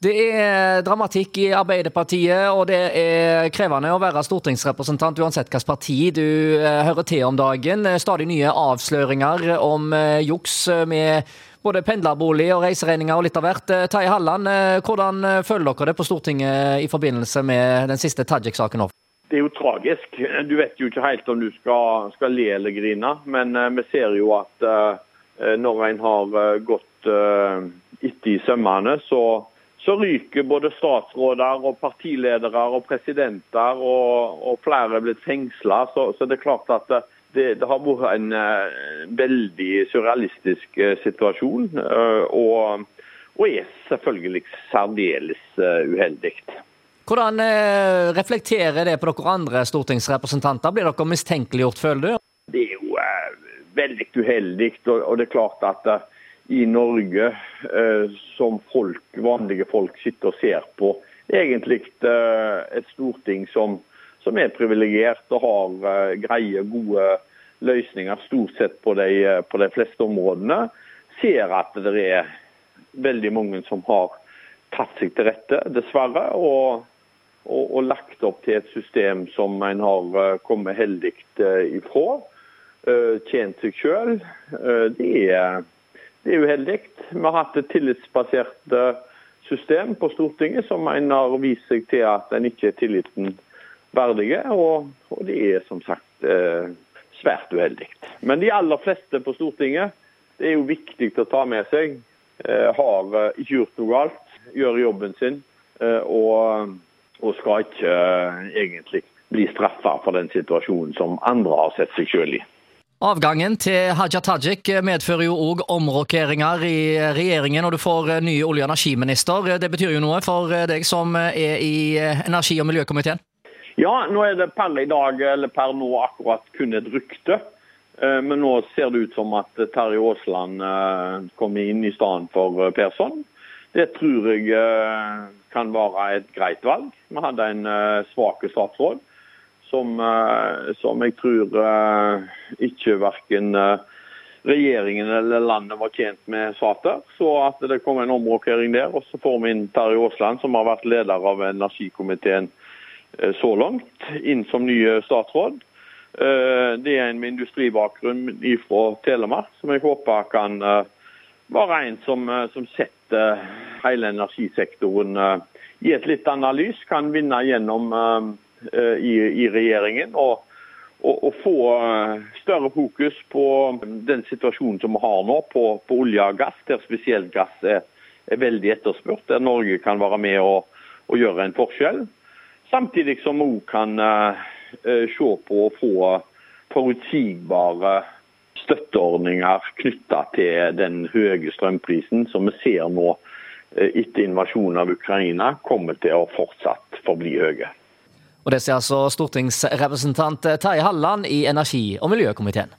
Det er dramatikk i Arbeiderpartiet, og det er krevende å være stortingsrepresentant uansett hvilket parti du eh, hører til om dagen. Stadig nye avsløringer om eh, juks med både pendlerbolig og reiseregninger og litt av hvert. Tei Halland, hvordan føler dere det på Stortinget i forbindelse med den siste Tajik-saken? Det er jo tragisk. Du vet jo ikke helt om du skal, skal le eller grine, men vi ser jo at når en har gått etter i sømmene, så så ryker både statsråder og partiledere og presidenter, og, og flere er blitt fengsla. Så, så, det er klart at det, det har vært en uh, veldig surrealistisk uh, situasjon. Uh, og, og, er selvfølgelig særdeles uheldig. Hvordan reflekterer det på dere andre stortingsrepresentanter? Blir dere mistenkeliggjort, føler du? Det er jo veldig uheldig. Og, og, det er klart at i Norge eh, som folk, vanlige folk sitter og ser på. Egentlig eh, et storting som, som er privilegert og har eh, greie, gode løsninger stort sett på de, på de, fleste områdene. Ser at det er veldig mange som har tatt seg til rette, dessverre. Og, og, og lagt opp til et system som en har kommet heldig ifra. Tjent seg sjøl. Det er det er uheldig. Vi har hatt et tillitsbasert eh, system på Stortinget som en har vist seg til at en ikke er tilliten verdig. Og, og det er som sagt eh, svært uheldig. Men de aller fleste på Stortinget, det er jo viktig å ta med seg, eh, har ikke gjort noe galt, gjør jobben sin og, og skal ikke egentlig bli straffa for den situasjonen som andre har sett seg sjøl i. Avgangen til Haja Tajik medfører jo òg omrokeringer i regjeringen, og du får ny olje- og energiminister. Det betyr jo noe for deg som er i energi- og miljøkomiteen? Ja, nå er det per i dag, eller per nå akkurat kun et rykte. Eh, men nå ser det ut som at Terje Aasland eh, kommer inn i stedet for Persson. Det tror jeg eh, kan være et greit valg. Vi hadde en svak statsråd som, eh, som jeg tror eh, ikke verken eh, regjeringen eller landet var tjent med sater. Så at det kom en omrokering der. Og så får vi inn Terje Aasland, som har vært leder av energikomiteen så langt, inn som ny statsråd. Det er en med industribakgrunn fra Telemark, som jeg håper kan være en som, som setter hele energisektoren i et litt annet lys. Kan vinne gjennom i, i regjeringen. og å få eh, større fokus på den situasjonen som vi har nå på, på olje og gass, der spesielt gass er, er, veldig etterspurt, der Norge kan være med og, og gjøre en forskjell. Samtidig som vi òg kan uh, se på å få forutsigbare støtteordninger knytta til den høye strømprisen som vi ser nå etter invasjonen av Ukraina, kommer til å fortsatt forbli høye. Og det sier altså stortingsrepresentant Terje Halland i energi- og miljøkomiteen.